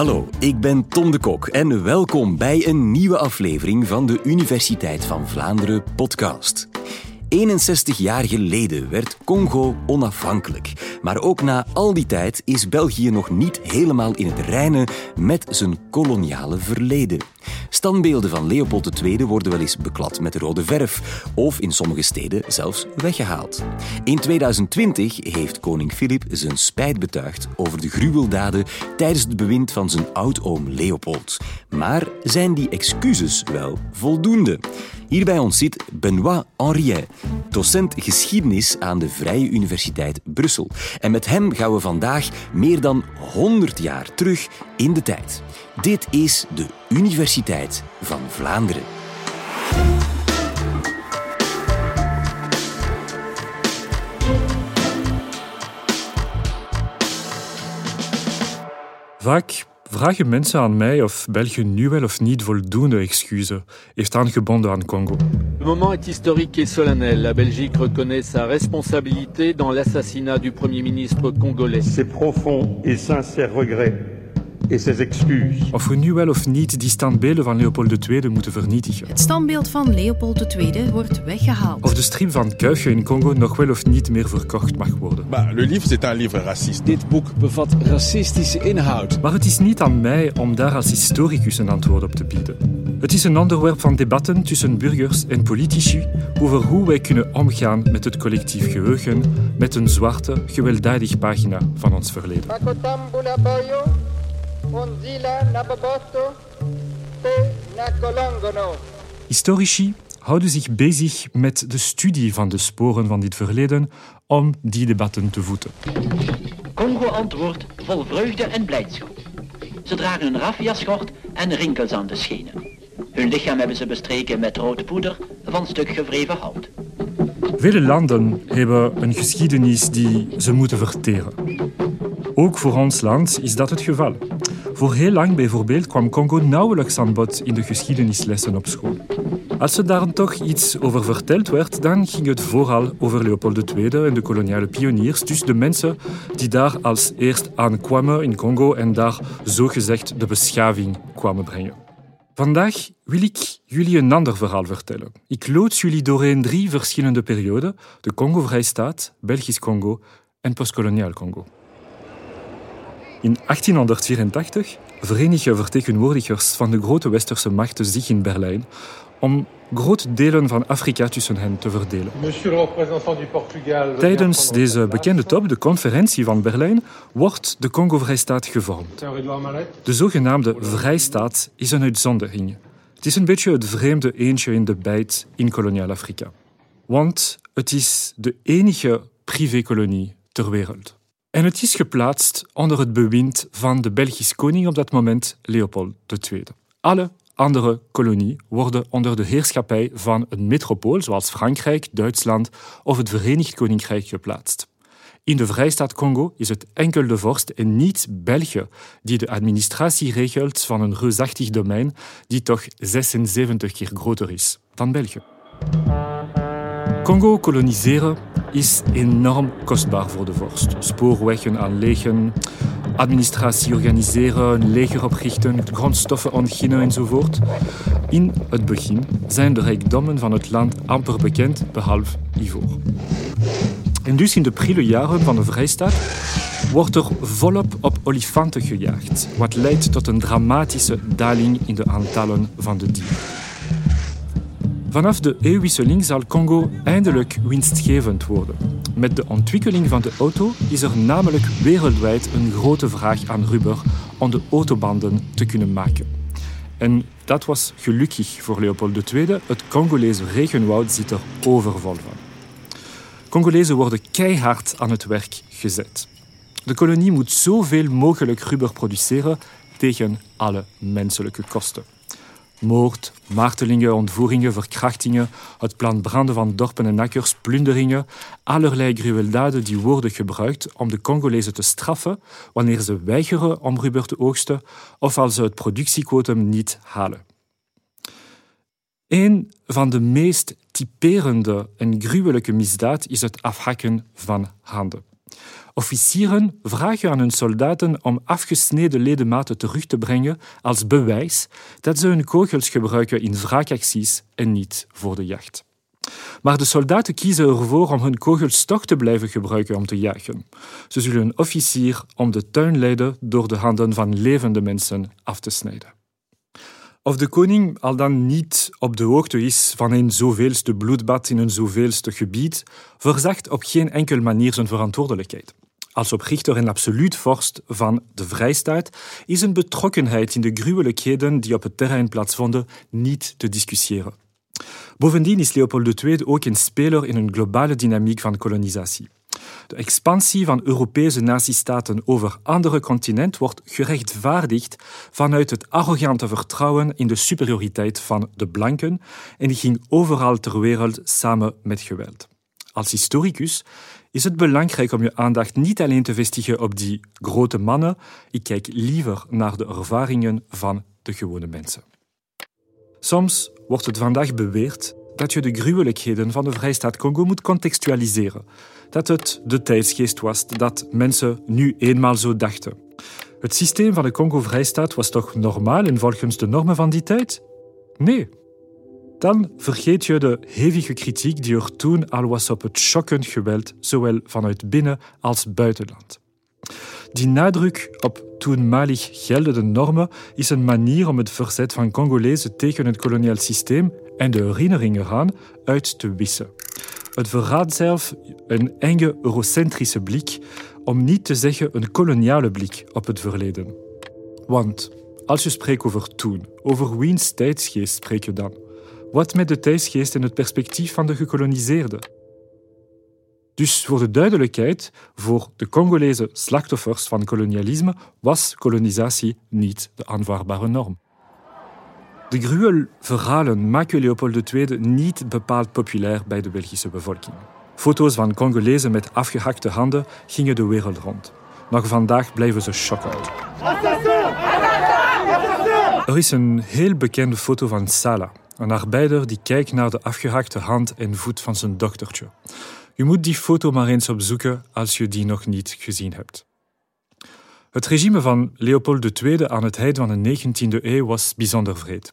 Hallo, ik ben Tom de Kok en welkom bij een nieuwe aflevering van de Universiteit van Vlaanderen podcast. 61 jaar geleden werd Congo onafhankelijk. Maar ook na al die tijd is België nog niet helemaal in het reine met zijn koloniale verleden. Standbeelden van Leopold II worden wel eens beklad met rode verf of in sommige steden zelfs weggehaald. In 2020 heeft koning Filip zijn spijt betuigd over de gruweldaden tijdens het bewind van zijn oudoom Leopold. Maar zijn die excuses wel voldoende? Hier bij ons zit Benoît Henriet, docent geschiedenis aan de Vrije Universiteit Brussel. En met hem gaan we vandaag meer dan 100 jaar terug in de tijd. Dit is de Universiteit van Vlaanderen. Vaak vragen mensen aan mij of België nu wel of niet voldoende excuses heeft aangebonden aan Congo. Le moment est historique et solennel. La Belgique reconnaît sa responsabilité dans l'assassinat du Premier ministre congolais. Ses profonds et sincères regrets et ses excuses. Of we nu wel of niet die standbeelden van Leopold II moeten vernietigen. Het standbeeld van Leopold II wordt weggehaald. Of de strip van Kuifje in Congo nog wel of niet meer verkocht mag worden. Bah, le livre, c'est un livre raciste. Dit boek bevat racistische inhoud. Maar het is niet aan mij om daar als historicus een antwoord op te bieden. Het is een onderwerp van debatten tussen burgers en politici over hoe wij kunnen omgaan met het collectief geheugen, met een zwarte, gewelddadig pagina van ons verleden. Onzila te nakolongono. Historici houden zich bezig met de studie van de sporen van dit verleden om die debatten te voeden. Congo antwoordt vol vreugde en blijdschap. Ze dragen een raffia-schort en rinkels aan de schenen. Hun lichaam hebben ze bestreken met rode poeder van stuk gevreven hout. Vele landen hebben een geschiedenis die ze moeten verteren. Ook voor ons land is dat het geval. Voor heel lang bijvoorbeeld kwam Congo nauwelijks aan bod in de geschiedenislessen op school. Als er daar toch iets over verteld werd, dan ging het vooral over Leopold II en de koloniale pioniers, dus de mensen die daar als eerst aankwamen in Congo en daar zogezegd de beschaving kwamen brengen. Vandaag wil ik jullie een ander verhaal vertellen. Ik loods jullie doorheen drie verschillende perioden: de Congo-Vrijstaat, Belgisch Congo en postkoloniaal Congo. In 1884 verenigen vertegenwoordigers van de grote westerse machten zich in Berlijn om grote delen van Afrika tussen hen te verdelen. Tijdens deze bekende top, de conferentie van Berlijn, wordt de Congo-Vrijstaat gevormd. De zogenaamde Vrijstaat is een uitzondering. Het is een beetje het vreemde eentje in de bijt in koloniaal Afrika. Want het is de enige privékolonie ter wereld. En het is geplaatst onder het bewind van de Belgische koning op dat moment, Leopold II. Alle andere kolonies worden onder de heerschappij van een metropool, zoals Frankrijk, Duitsland of het Verenigd Koninkrijk, geplaatst. In de Vrijstaat Congo is het enkel de vorst en niet België die de administratie regelt van een reusachtig domein die toch 76 keer groter is dan België. Congo koloniseren is enorm kostbaar voor de vorst. Spoorwegen aanleggen, administratie organiseren, een leger oprichten, grondstoffen ontginnen enzovoort. In het begin zijn de rijkdommen van het land amper bekend, behalve ivoor. En dus in de prille jaren van de Vrijstaat wordt er volop op olifanten gejaagd, wat leidt tot een dramatische daling in de aantallen van de dieren. Vanaf de eeuwwisseling zal Congo eindelijk winstgevend worden. Met de ontwikkeling van de auto is er namelijk wereldwijd een grote vraag aan rubber om de autobanden te kunnen maken. En dat was gelukkig voor Leopold II. Het Congolese regenwoud zit er overvol van. Congolezen worden keihard aan het werk gezet. De kolonie moet zoveel mogelijk rubber produceren tegen alle menselijke kosten. Moord, martelingen, ontvoeringen, verkrachtingen, het plant branden van dorpen en akkers, plunderingen, allerlei gruweldaden die worden gebruikt om de Congolezen te straffen wanneer ze weigeren om rubber te oogsten of als ze het productiequotum niet halen. Een van de meest typerende en gruwelijke misdaad is het afhakken van handen. Officieren vragen aan hun soldaten om afgesneden ledematen terug te brengen als bewijs dat ze hun kogels gebruiken in wraakacties en niet voor de jacht. Maar de soldaten kiezen ervoor om hun kogels toch te blijven gebruiken om te jagen. Ze zullen een officier om de tuin leiden door de handen van levende mensen af te snijden. Of de koning al dan niet op de hoogte is van een zoveelste bloedbad in een zoveelste gebied, verzacht op geen enkele manier zijn verantwoordelijkheid. Als oprichter en absoluut vorst van de Vrijstaat is een betrokkenheid in de gruwelijkheden die op het terrein plaatsvonden niet te discussiëren. Bovendien is Leopold II ook een speler in een globale dynamiek van kolonisatie. De expansie van Europese nazistaten over andere continenten wordt gerechtvaardigd vanuit het arrogante vertrouwen in de superioriteit van de blanken en ging overal ter wereld samen met geweld. Als historicus is het belangrijk om je aandacht niet alleen te vestigen op die grote mannen, ik kijk liever naar de ervaringen van de gewone mensen. Soms wordt het vandaag beweerd dat je de gruwelijkheden van de Vrijstaat Congo moet contextualiseren. Dat het de tijdsgeest was dat mensen nu eenmaal zo dachten. Het systeem van de Congo-Vrijstaat was toch normaal en volgens de normen van die tijd? Nee. Dan vergeet je de hevige kritiek die er toen al was op het schokkend geweld, zowel vanuit binnen- als buitenland. Die nadruk op toenmalig geldende normen is een manier om het verzet van Congolezen tegen het koloniaal systeem en de herinneringen eraan uit te wissen. Het verraadt zelf een enge eurocentrische blik, om niet te zeggen een koloniale blik op het verleden. Want als je spreekt over toen, over wiens tijdsgeest spreek je dan? Wat met de tijdsgeest en het perspectief van de gekoloniseerden? Dus voor de duidelijkheid, voor de Congolese slachtoffers van kolonialisme was kolonisatie niet de aanvaardbare norm. De gruwelverhalen maken Leopold II niet bepaald populair bij de Belgische bevolking. Foto's van Congolezen met afgehakte handen gingen de wereld rond. Nog vandaag blijven ze shockend. Er is een heel bekende foto van Sala, een arbeider die kijkt naar de afgehakte hand en voet van zijn dochtertje. Je moet die foto maar eens opzoeken als je die nog niet gezien hebt. Het regime van Leopold II aan het eind van de 19e eeuw was bijzonder vreed.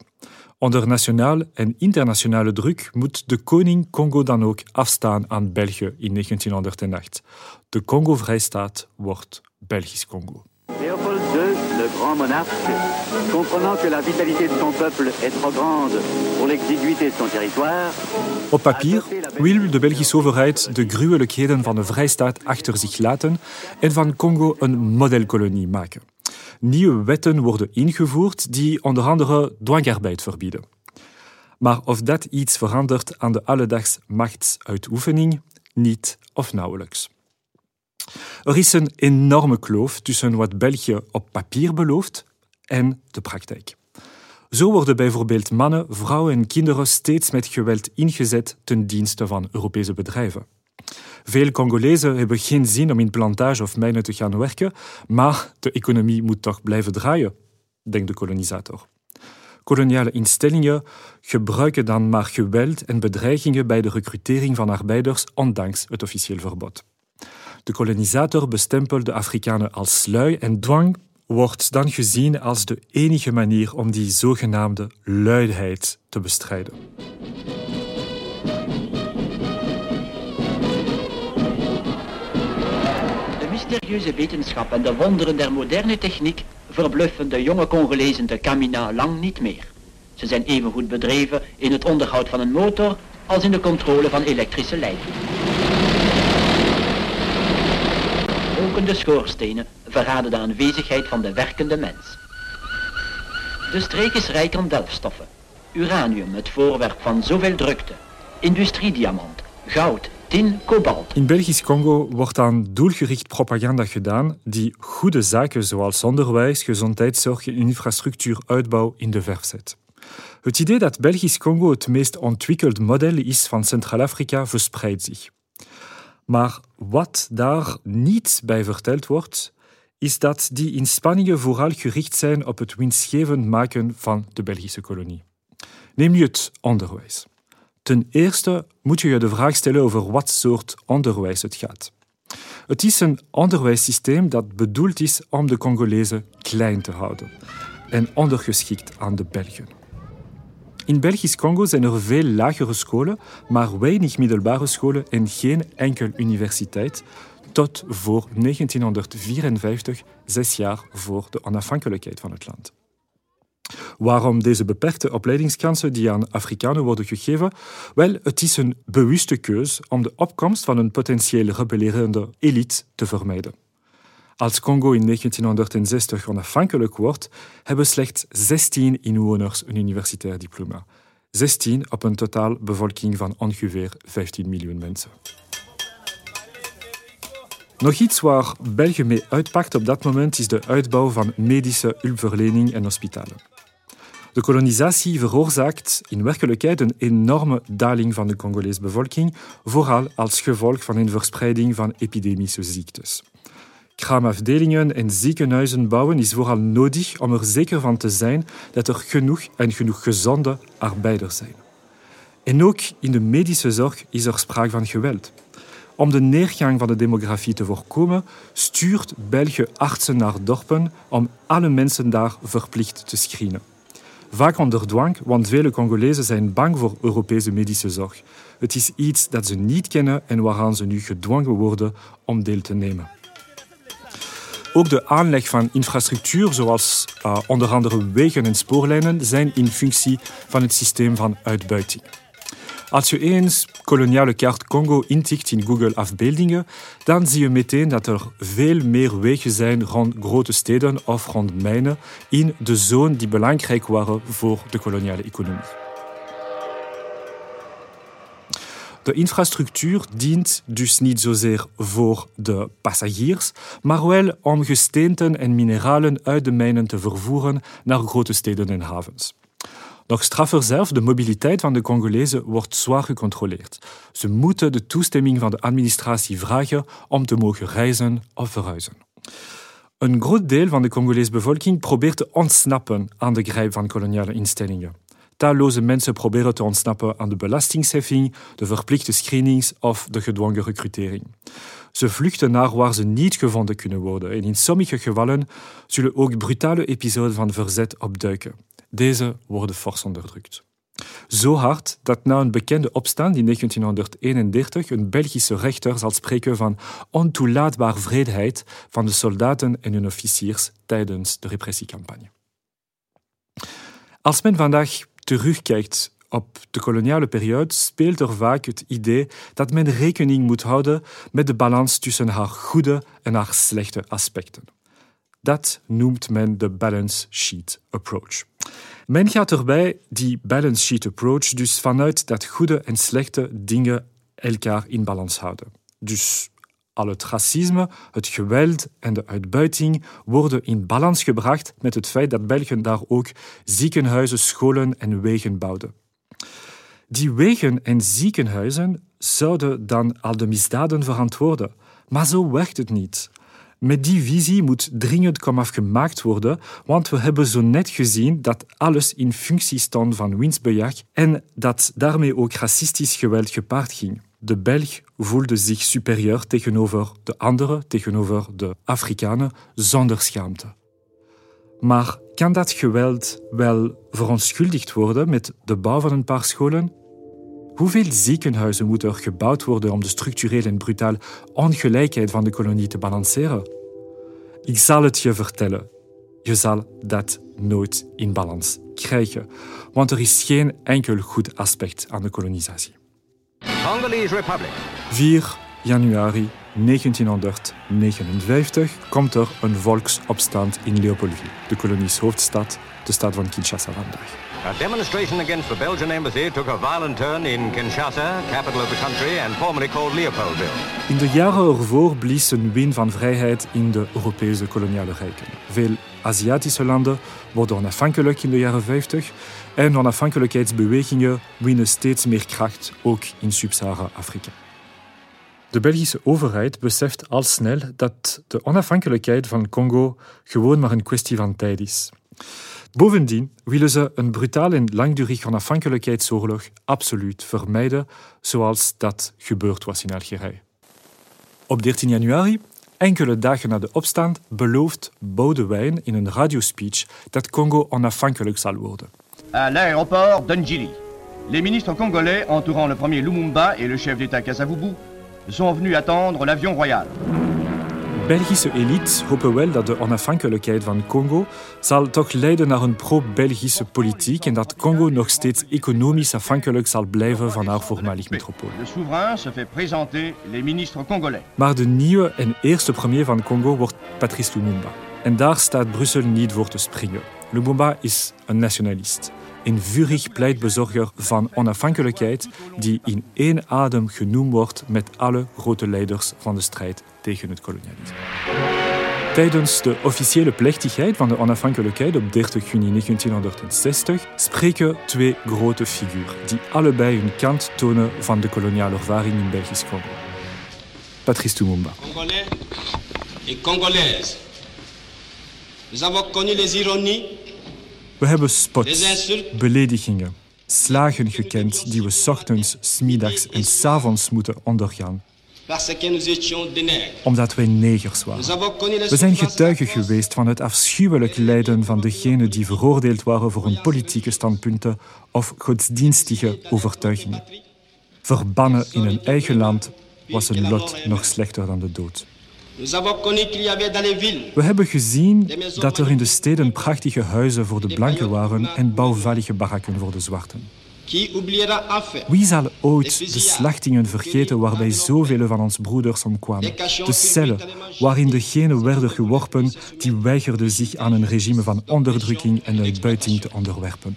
Onder nationaal en internationale druk moet de koning Congo dan ook afstaan aan België in 1908. De Congo-Vrijstaat wordt Belgisch Congo. Grand monarque, comprenant que la vitalité de son peuple est trop grande pour l'exiguïté de son territoire. Op papier wil de Belgische overheid de gruwelijkheden van de Vrijstaat achter zich laten en van Congo een modelkolonie maken. Nieuwe wetten worden ingevoerd die onder andere dwangarbeid verbieden. Maar of dat iets verandert aan de alledaags machtsuitoefening, niet of nauwelijks. Er is een enorme kloof tussen wat België op papier belooft en de praktijk. Zo worden bijvoorbeeld mannen, vrouwen en kinderen steeds met geweld ingezet ten dienste van Europese bedrijven. Veel Congolezen hebben geen zin om in plantage of mijnen te gaan werken, maar de economie moet toch blijven draaien, denkt de kolonisator. Koloniale instellingen gebruiken dan maar geweld en bedreigingen bij de recrutering van arbeiders, ondanks het officieel verbod. De kolonisator bestempelt de Afrikanen als lui en dwang wordt dan gezien als de enige manier om die zogenaamde luidheid te bestrijden. De mysterieuze wetenschap en de wonderen der moderne techniek verbluffen de jonge Congolezen de Camina lang niet meer. Ze zijn evengoed bedreven in het onderhoud van een motor als in de controle van elektrische leidingen. Rokende schoorstenen verraden de aanwezigheid van de werkende mens. De streek is rijk aan delfstoffen. Uranium, het voorwerp van zoveel drukte. Industriediamant, goud, tin, kobalt. In Belgisch Congo wordt aan doelgericht propaganda gedaan die goede zaken zoals onderwijs, gezondheidszorg en infrastructuuruitbouw in de verf zet. Het idee dat Belgisch Congo het meest ontwikkeld model is van Centraal-Afrika verspreidt zich. Maar wat daar niet bij verteld wordt, is dat die inspanningen vooral gericht zijn op het winstgevend maken van de Belgische kolonie. Neem nu het onderwijs. Ten eerste moet je je de vraag stellen over wat soort onderwijs het gaat. Het is een onderwijssysteem dat bedoeld is om de Congolezen klein te houden en ondergeschikt aan de Belgen. In Belgisch Congo zijn er veel lagere scholen, maar weinig middelbare scholen en geen enkel universiteit, tot voor 1954, zes jaar voor de onafhankelijkheid van het land. Waarom deze beperkte opleidingskansen die aan Afrikanen worden gegeven? Wel, het is een bewuste keus om de opkomst van een potentieel rebellerende elite te vermijden. Als Congo in 1960 onafhankelijk wordt, hebben slechts 16 inwoners een universitair diploma. 16 op een totaalbevolking van ongeveer 15 miljoen mensen. Nog iets waar België mee uitpakt op dat moment is de uitbouw van medische hulpverlening en hospitalen. De kolonisatie veroorzaakt in werkelijkheid een enorme daling van de Congolese bevolking, vooral als gevolg van een verspreiding van epidemische ziektes. Kraamafdelingen en ziekenhuizen bouwen is vooral nodig om er zeker van te zijn dat er genoeg en genoeg gezonde arbeiders zijn. En ook in de medische zorg is er sprake van geweld. Om de neergang van de demografie te voorkomen, stuurt België artsen naar dorpen om alle mensen daar verplicht te screenen. Vaak onder dwang, want vele Congolezen zijn bang voor Europese medische zorg. Het is iets dat ze niet kennen en waaraan ze nu gedwongen worden om deel te nemen. Ook de aanleg van infrastructuur, zoals uh, onder andere wegen en spoorlijnen, zijn in functie van het systeem van uitbuiting. Als je eens koloniale kaart Congo intikt in Google afbeeldingen, dan zie je meteen dat er veel meer wegen zijn rond grote steden of rond mijnen in de zone die belangrijk waren voor de koloniale economie. De infrastructuur dient dus niet zozeer voor de passagiers, maar wel om gesteenten en mineralen uit de mijnen te vervoeren naar grote steden en havens. Nog straffer zelf, de mobiliteit van de Congolezen wordt zwaar gecontroleerd. Ze moeten de toestemming van de administratie vragen om te mogen reizen of verhuizen. Een groot deel van de Congolese bevolking probeert te ontsnappen aan de grijp van koloniale instellingen. Talloze mensen proberen te ontsnappen aan de belastingheffing, de verplichte screenings of de gedwongen recrutering. Ze vluchten naar waar ze niet gevonden kunnen worden en in sommige gevallen zullen ook brutale episoden van verzet opduiken. Deze worden fors onderdrukt. Zo hard dat na een bekende opstand in 1931 een Belgische rechter zal spreken van ontoelaatbaar vreedheid van de soldaten en hun officiers tijdens de repressiecampagne. Als men vandaag terugkijkt op de koloniale periode, speelt er vaak het idee dat men rekening moet houden met de balans tussen haar goede en haar slechte aspecten. Dat noemt men de balance sheet approach. Men gaat erbij die balance sheet approach dus vanuit dat goede en slechte dingen elkaar in balans houden. Dus al het racisme, het geweld en de uitbuiting worden in balans gebracht met het feit dat België daar ook ziekenhuizen, scholen en wegen bouwden. Die wegen en ziekenhuizen zouden dan al de misdaden verantwoorden, maar zo werkt het niet. Met die visie moet dringend komaf gemaakt worden, want we hebben zo net gezien dat alles in functie stond van winstbejag en dat daarmee ook racistisch geweld gepaard ging. De Belg voelde zich superieur tegenover de anderen, tegenover de Afrikanen, zonder schaamte. Maar kan dat geweld wel verontschuldigd worden met de bouw van een paar scholen? Hoeveel ziekenhuizen moeten er gebouwd worden om de structurele en brutaal ongelijkheid van de kolonie te balanceren? Ik zal het je vertellen. Je zal dat nooit in balans krijgen, want er is geen enkel goed aspect aan de kolonisatie. Congolese Republic. 4 januari 1959 komt er een volksopstand in Leopoldville, de kolonies hoofdstad, de stad van Kinshasa vandaag. A demonstration against the Belgian embassy took a violent turn in Kinshasa, capital of the country and formerly called Leopoldville. In de jaren ervoor blies een wind van vrijheid in de Europese koloniale rijken. Veel Aziatische landen worden onafhankelijk in de jaren 50 en onafhankelijkheidsbewegingen winnen steeds meer kracht, ook in Sub-Sahara-Afrika. De Belgische overheid beseft al snel dat de onafhankelijkheid van Congo gewoon maar een kwestie van tijd is. Bovendien willen ze een brutale en langdurig onafhankelijkheidsoorlog absoluut vermijden, zoals dat gebeurd was in Algerije. Op 13 januari, enkele dagen na de opstand, belooft Boudewijn in een radiospeech dat Congo onafhankelijk zal worden. À l'aéroport d'Unjili, les ministres congolais entourant le premier Lumumba et le chef d'État Kasavubu sont venus attendre l'avion royal. Belgische elite hopen wel dat de onafhankelijkheid van Congo zal toch leiden naar een pro-Belgische politiek en dat Congo nog steeds economisch afhankelijk zal blijven van haar voormalig metropool. Le souverain se fait présenter les ministres congolais. Maar de nieuwe en eerste premier van Congo wordt Patrice Lumumba. En daar staat Brussel niet voor te springen. Lumumba is een nationalist. Een vurig pleitbezorger van onafhankelijkheid die in één adem genoemd wordt met alle grote leiders van de strijd tegen het kolonialisme. Tijdens de officiële plechtigheid van de onafhankelijkheid op 30 juni 1960 spreken twee grote figuren die allebei hun kant tonen van de koloniale ervaring in Belgisch Congo. Patrice Lumumba. Congolais et Congolaises, nous avons connu les ironies, We hebben spots, beledigingen, slagen gekend die we ochtends, 's middags en 's avonds moeten ondergaan, omdat wij negers waren. We zijn getuigen geweest van het afschuwelijk lijden van degenen die veroordeeld waren voor hun politieke standpunten of godsdienstige overtuigingen. Verbannen in hun eigen land was een lot nog slechter dan de dood. We hebben gezien dat er in de steden prachtige huizen voor de blanken waren en bouwvallige barakken voor de zwarten. Wie zal ooit de slachtingen vergeten waarbij zoveel van ons broeders omkwamen? De cellen waarin degenen werden geworpen die weigerden zich aan een regime van onderdrukking en uitbuiting te onderwerpen.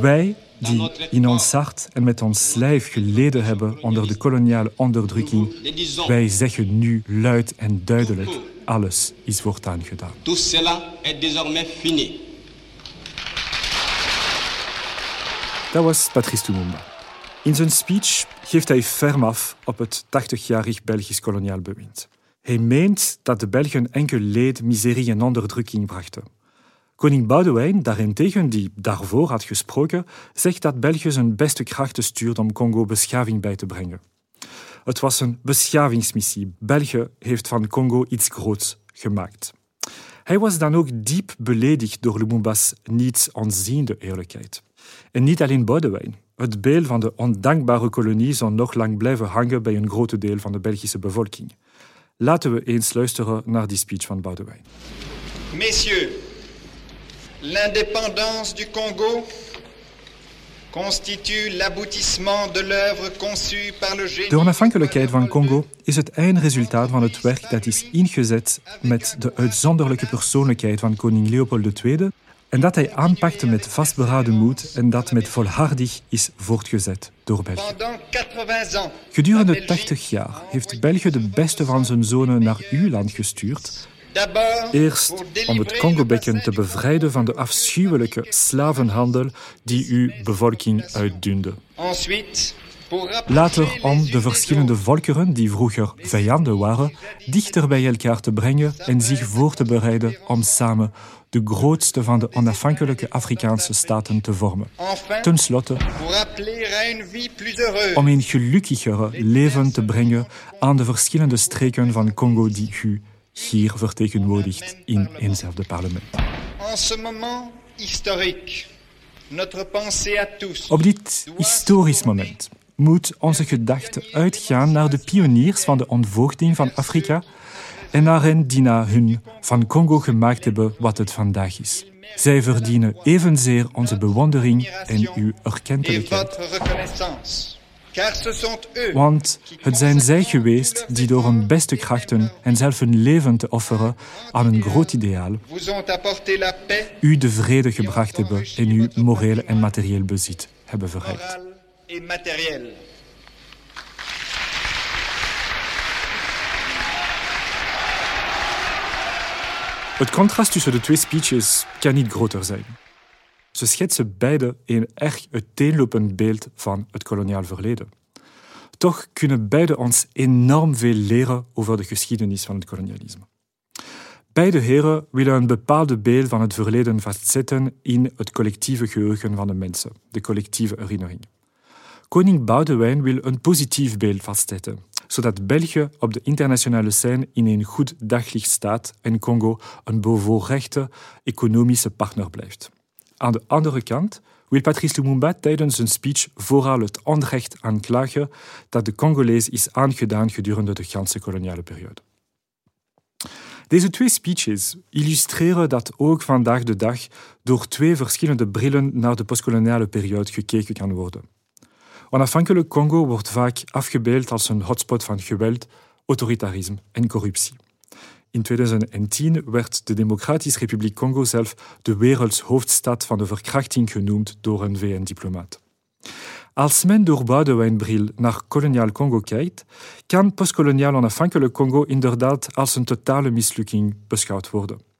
Wij die in ons hart en met ons lijf geleden hebben onder de koloniale onderdrukking, wij zeggen nu luid en duidelijk, alles is voortaan gedaan. tout cela est désormais fini. Dat was Patrice Lumumba. In zijn speech geeft hij ferm af op het 80-jarig Belgisch koloniaal bewind. Hij meent dat de Belgen enkel leed, miserie en onderdrukking brachten. Koning Boudewijn, daarentegen, die daarvoor had gesproken, zegt dat België zijn beste krachten stuurt om Congo beschaving bij te brengen. Het was een beschavingsmissie. België heeft van Congo iets groots gemaakt. Hij was dan ook diep beledigd door Lumumba's niets aanziende eerlijkheid. En niet alleen Boudewijn. Het beeld van de ondankbare kolonie zal nog lang blijven hangen bij een groot deel van de Belgische bevolking. Laten we eens luisteren naar die speech van Boudewijn. Messieurs, l'indépendance du Congo constitue l'aboutissement de l'œuvre conçue par le génie. De onafhankelijkheid van Congo is het eindresultaat van het werk dat is ingezet met de uitzonderlijke persoonlijkheid van koning Leopold II en dat hij aanpakte met vastberaden moed en dat met volhardig is voortgezet door België. Pendant 80 ans, Gedurende 80 jaar heeft België de beste van zijn zonen naar uw land gestuurd. Eerst om het Congobekken te bevrijden van de afschuwelijke slavenhandel die uw bevolking uitdunde. Later om de verschillende volkeren die vroeger vijanden waren, dichter bij elkaar te brengen en zich voor te bereiden om samen de grootste van de onafhankelijke Afrikaanse staten te vormen. Ten slotte om een gelukkigere leven te brengen aan de verschillende streken van Congo die u hier vertegenwoordigt in eenzelfde parlement. Op dit historisch moment moet onze gedachte uitgaan naar de pioniers van de ontvoogding van Afrika en na hun van Congo gemaakt hebben wat het vandaag is. Zij verdienen evenzeer onze bewondering en uw erkentelijkheid. Want het zijn zij geweest die door hun beste krachten en zelf hun leven te offeren aan een groot ideaal, u de vrede gebracht hebben en uw moreel en materieel bezit hebben verrijkt. Het contrast tussen de twee speeches kan niet groter zijn. Ze schetsen beide een erg uiteenlopend beeld van het koloniaal verleden. Toch kunnen beide ons enorm veel leren over de geschiedenis van het kolonialisme. Beide heren willen een bepaald beeld van het verleden vastzetten in het collectieve geheugen van de mensen, de collectieve herinnering. Koning Boudewijn wil een positief beeld vastzetten, zodat België op de internationale scène in een goed daglicht staat en Congo een bevoorrechte economische partner blijft. Aan de andere kant wil Patrice Lumumba tijdens zijn speech vooral het onrecht aanklagen dat de Congolees is aangedaan gedurende de ganse koloniale periode. Deze twee speeches illustreren dat ook vandaag de dag door twee verschillende brillen naar de postkoloniale periode gekeken kan worden. Onafhankelijk Congo wordt vaak afgebeeld als een hotspot van geweld, autoritarisme en corruptie. In 2010 werd de Democratische Republiek Congo zelf de wereldshoofdstad van de verkrachting genoemd door een VN-diplomaat. Als men door Boudewijnbril naar koloniaal Congo kijkt, kan postkoloniaal onafhankelijk Congo inderdaad als een totale mislukking beschouwd worden.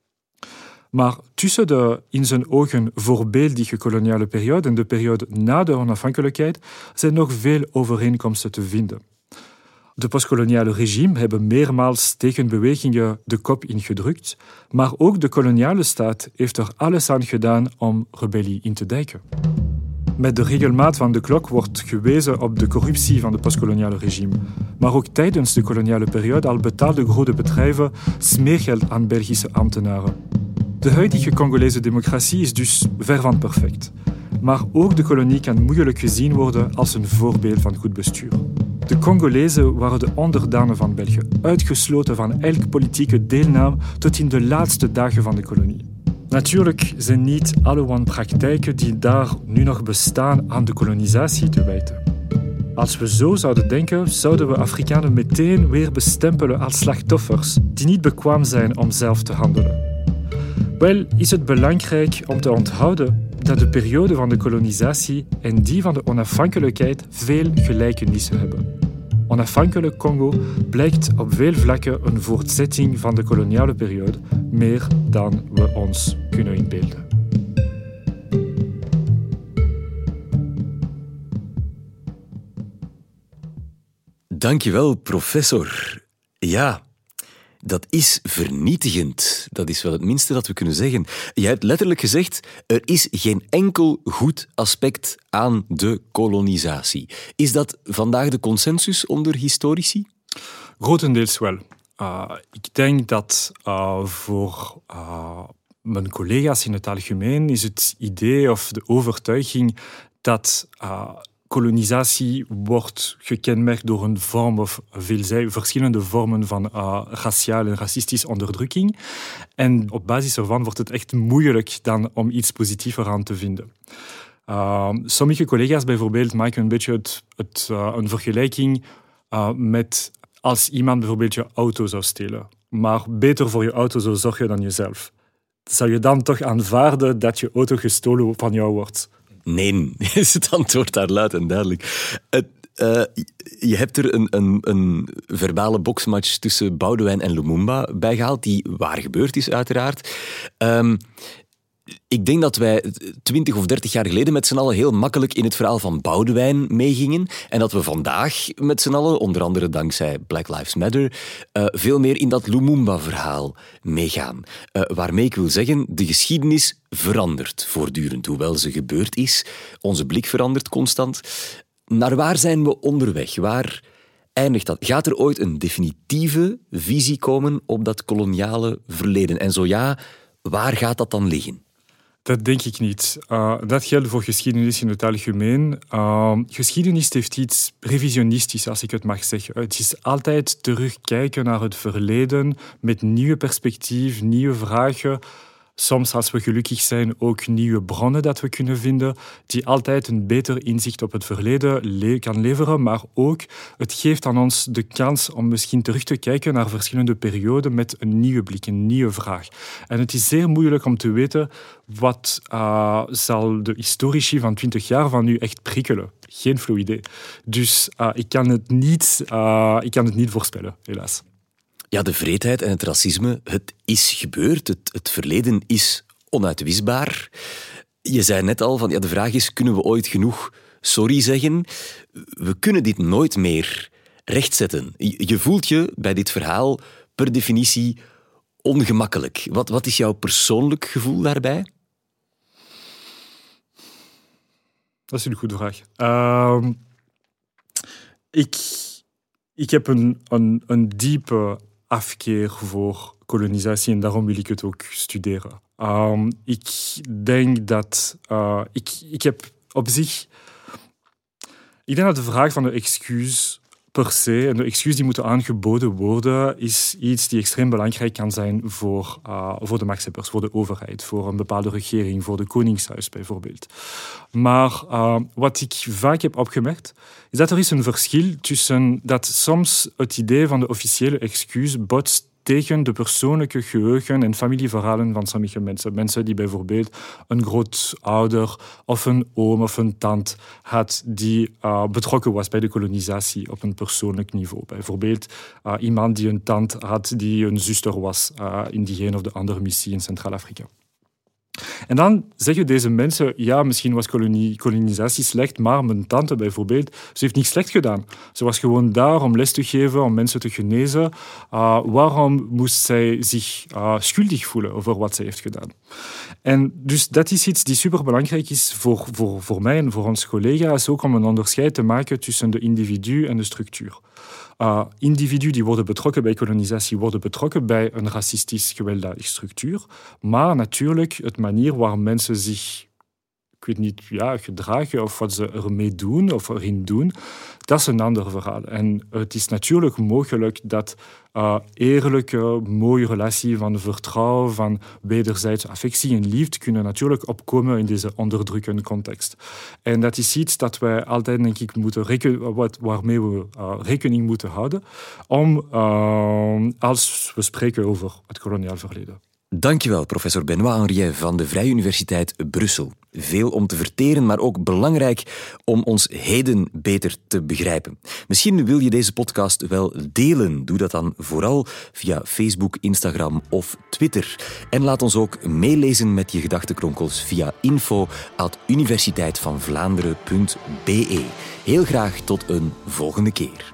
Maar tussen de in zijn ogen voorbeeldige koloniale periode en de periode na de onafhankelijkheid zijn nog veel overeenkomsten te vinden. De postkoloniale regime hebben meermaals tegenbewegingen de kop ingedrukt, maar ook de koloniale staat heeft er alles aan gedaan om rebellie in te dijken. Met de regelmaat van de klok wordt gewezen op de corruptie van het postkoloniale regime. Maar ook tijdens de koloniale periode al betaalden grote bedrijven smeergeld aan Belgische ambtenaren. De huidige Congolese democratie is dus ver van perfect. Maar ook de kolonie kan moeilijk gezien worden als een voorbeeld van goed bestuur. De Congolezen waren de onderdanen van België, uitgesloten van elk politieke deelname tot in de laatste dagen van de kolonie. Natuurlijk zijn niet alle wanpraktijken die daar nu nog bestaan aan de kolonisatie te wijten. Als we zo zouden denken, zouden we Afrikanen meteen weer bestempelen als slachtoffers die niet bekwaam zijn om zelf te handelen. Wel is het belangrijk om te onthouden dat de periode van de kolonisatie en die van de onafhankelijkheid veel gelijkenissen hebben. Onafhankelijk Congo blijkt op veel vlakken een voortzetting van de koloniale periode, meer dan we ons kunnen inbeelden. Dankjewel, professor. Ja, dat is vernietigend. Dat is wel het minste dat we kunnen zeggen. Je hebt letterlijk gezegd, er is geen enkel goed aspect aan de kolonisatie. Is dat vandaag de consensus onder historici? Grotendeels wel. Uh, ik denk dat uh, voor uh, mijn collega's in het algemeen is het idee of de overtuiging dat kolonisatie wordt gekenmerkt door een vorm of veelzij, verschillende vormen van uh, raciale en racistische onderdrukking. En op basis ervan wordt het echt moeilijk dan om iets positiever aan te vinden. Uh, sommige collega's bijvoorbeeld maken een beetje het, uh, een vergelijking met als iemand bijvoorbeeld je auto zou stelen, maar beter voor je auto zou zorgen dan jezelf. Zou je dan toch aanvaarden dat je auto gestolen van jou wordt? Nee, is het antwoord daar luid en duidelijk. Het, uh, je hebt er een, een, een, verbale boksmatch tussen Boudewijn en Lumumba bijgehaald, die waar gebeurd is uiteraard. Um, ik denk dat wij twintig of dertig jaar geleden met z'n allen heel makkelijk in het verhaal van Boudewijn meegingen. En dat we vandaag met z'n allen, onder andere dankzij Black Lives Matter, uh, veel meer in dat Lumumba-verhaal meegaan. Uh, waarmee ik wil zeggen, de geschiedenis verandert voortdurend, hoewel ze gebeurd is. Onze blik verandert constant. Naar waar zijn we onderweg? Waar eindigt dat? Gaat er ooit een definitieve visie komen op dat koloniale verleden? En zo ja, waar gaat dat dan liggen? Dat denk ik niet. Uh, dat geldt voor geschiedenis in het algemeen. Uh, geschiedenis heeft iets revisionistisch, als ik het mag zeggen. Het is altijd terugkijken naar het verleden met nieuwe perspectief, nieuwe vragen soms als we gelukkig zijn ook nieuwe bronnen dat we kunnen vinden, die altijd een beter inzicht op het verleden le kan leveren, maar ook het geeft aan ons de kans om misschien terug te kijken naar verschillende perioden met een nieuwe blik, een nieuwe vraag. En het is zeer moeilijk om te weten wat uh, zal de historici van 20 jaar van nu echt prikkelen. Geen flauw idee. Dus uh, ik, kan het niet, uh, ik kan het niet voorspellen, helaas. Ja, de vreedheid en het racisme, het is gebeurd. Het, het verleden is onuitwisbaar. Je zei net al, van, ja, de vraag is, kunnen we ooit genoeg sorry zeggen? We kunnen dit nooit meer rechtzetten. Je voelt je bij dit verhaal per definitie ongemakkelijk. Wat, wat is jouw persoonlijk gevoel daarbij? Dat is een goede vraag. Uh, ik Ik heb een, een diepe afkeer voor kolonisatie en daarom wil ik het ook studeren. Um, ik denk dat uh, ik, ik heb op zich. Ik denk dat de vraag van de excuus per se, en de excuus die moeten aangeboden worden, is iets die extreem belangrijk kan zijn voor, uh, voor de machtshebbers, voor de overheid, voor een bepaalde regering, voor de koningshuis bijvoorbeeld. Maar uh, wat ik vaak heb opgemerkt, is dat er is een verschil tussen dat soms het idee van de officiële excuus botst tegen de persoonlijke geheugen en familieverhalen van sommige mensen. Mensen die bijvoorbeeld een grootouder of een oom of een tante had die uh, betrokken was bij de kolonisatie op een persoonlijk niveau. Bijvoorbeeld uh, iemand die een tante had die een zuster was uh, in die een of de andere missie in Centraal-Afrika. En dan zeggen deze mensen, ja, misschien was kolonie, kolonisatie slecht, maar mijn tante bijvoorbeeld, ze heeft niet slecht gedaan. Ze was gewoon daar om les te geven, om mensen te genezen. Uh, waarom moest zij zich uh, schuldig voelen over wat ze heeft gedaan? En dus dat is iets die superbelangrijk is voor, voor, voor mij en voor onze collega's, ook om een onderscheid te maken tussen de individu en de structuur. Uh, individuen die worden betrokken bij kolonisatie worden betrokken bij een racistisch gewelddadig structuur. Maar natuurlijk, het manier waar mensen zich ik weet niet, ja, gedragen of wat ze ermee doen of erin doen, dat is een ander verhaal. En het is natuurlijk mogelijk dat uh, eerlijke, mooie relatie van vertrouwen, van wederzijdse affectie en liefde kunnen natuurlijk opkomen in deze onderdrukkende context. En dat is iets dat wij altijd, denk ik, moeten wat, waarmee we uh, rekening moeten houden om, uh, als we spreken over het koloniaal verleden. Dankjewel, professor Benoît Henriet van de Vrije Universiteit Brussel. Veel om te verteren, maar ook belangrijk om ons heden beter te begrijpen. Misschien wil je deze podcast wel delen. Doe dat dan vooral via Facebook, Instagram of Twitter. En laat ons ook meelezen met je gedachtenkronkels via info.universiteitvanvlaanderen.be. Heel graag tot een volgende keer.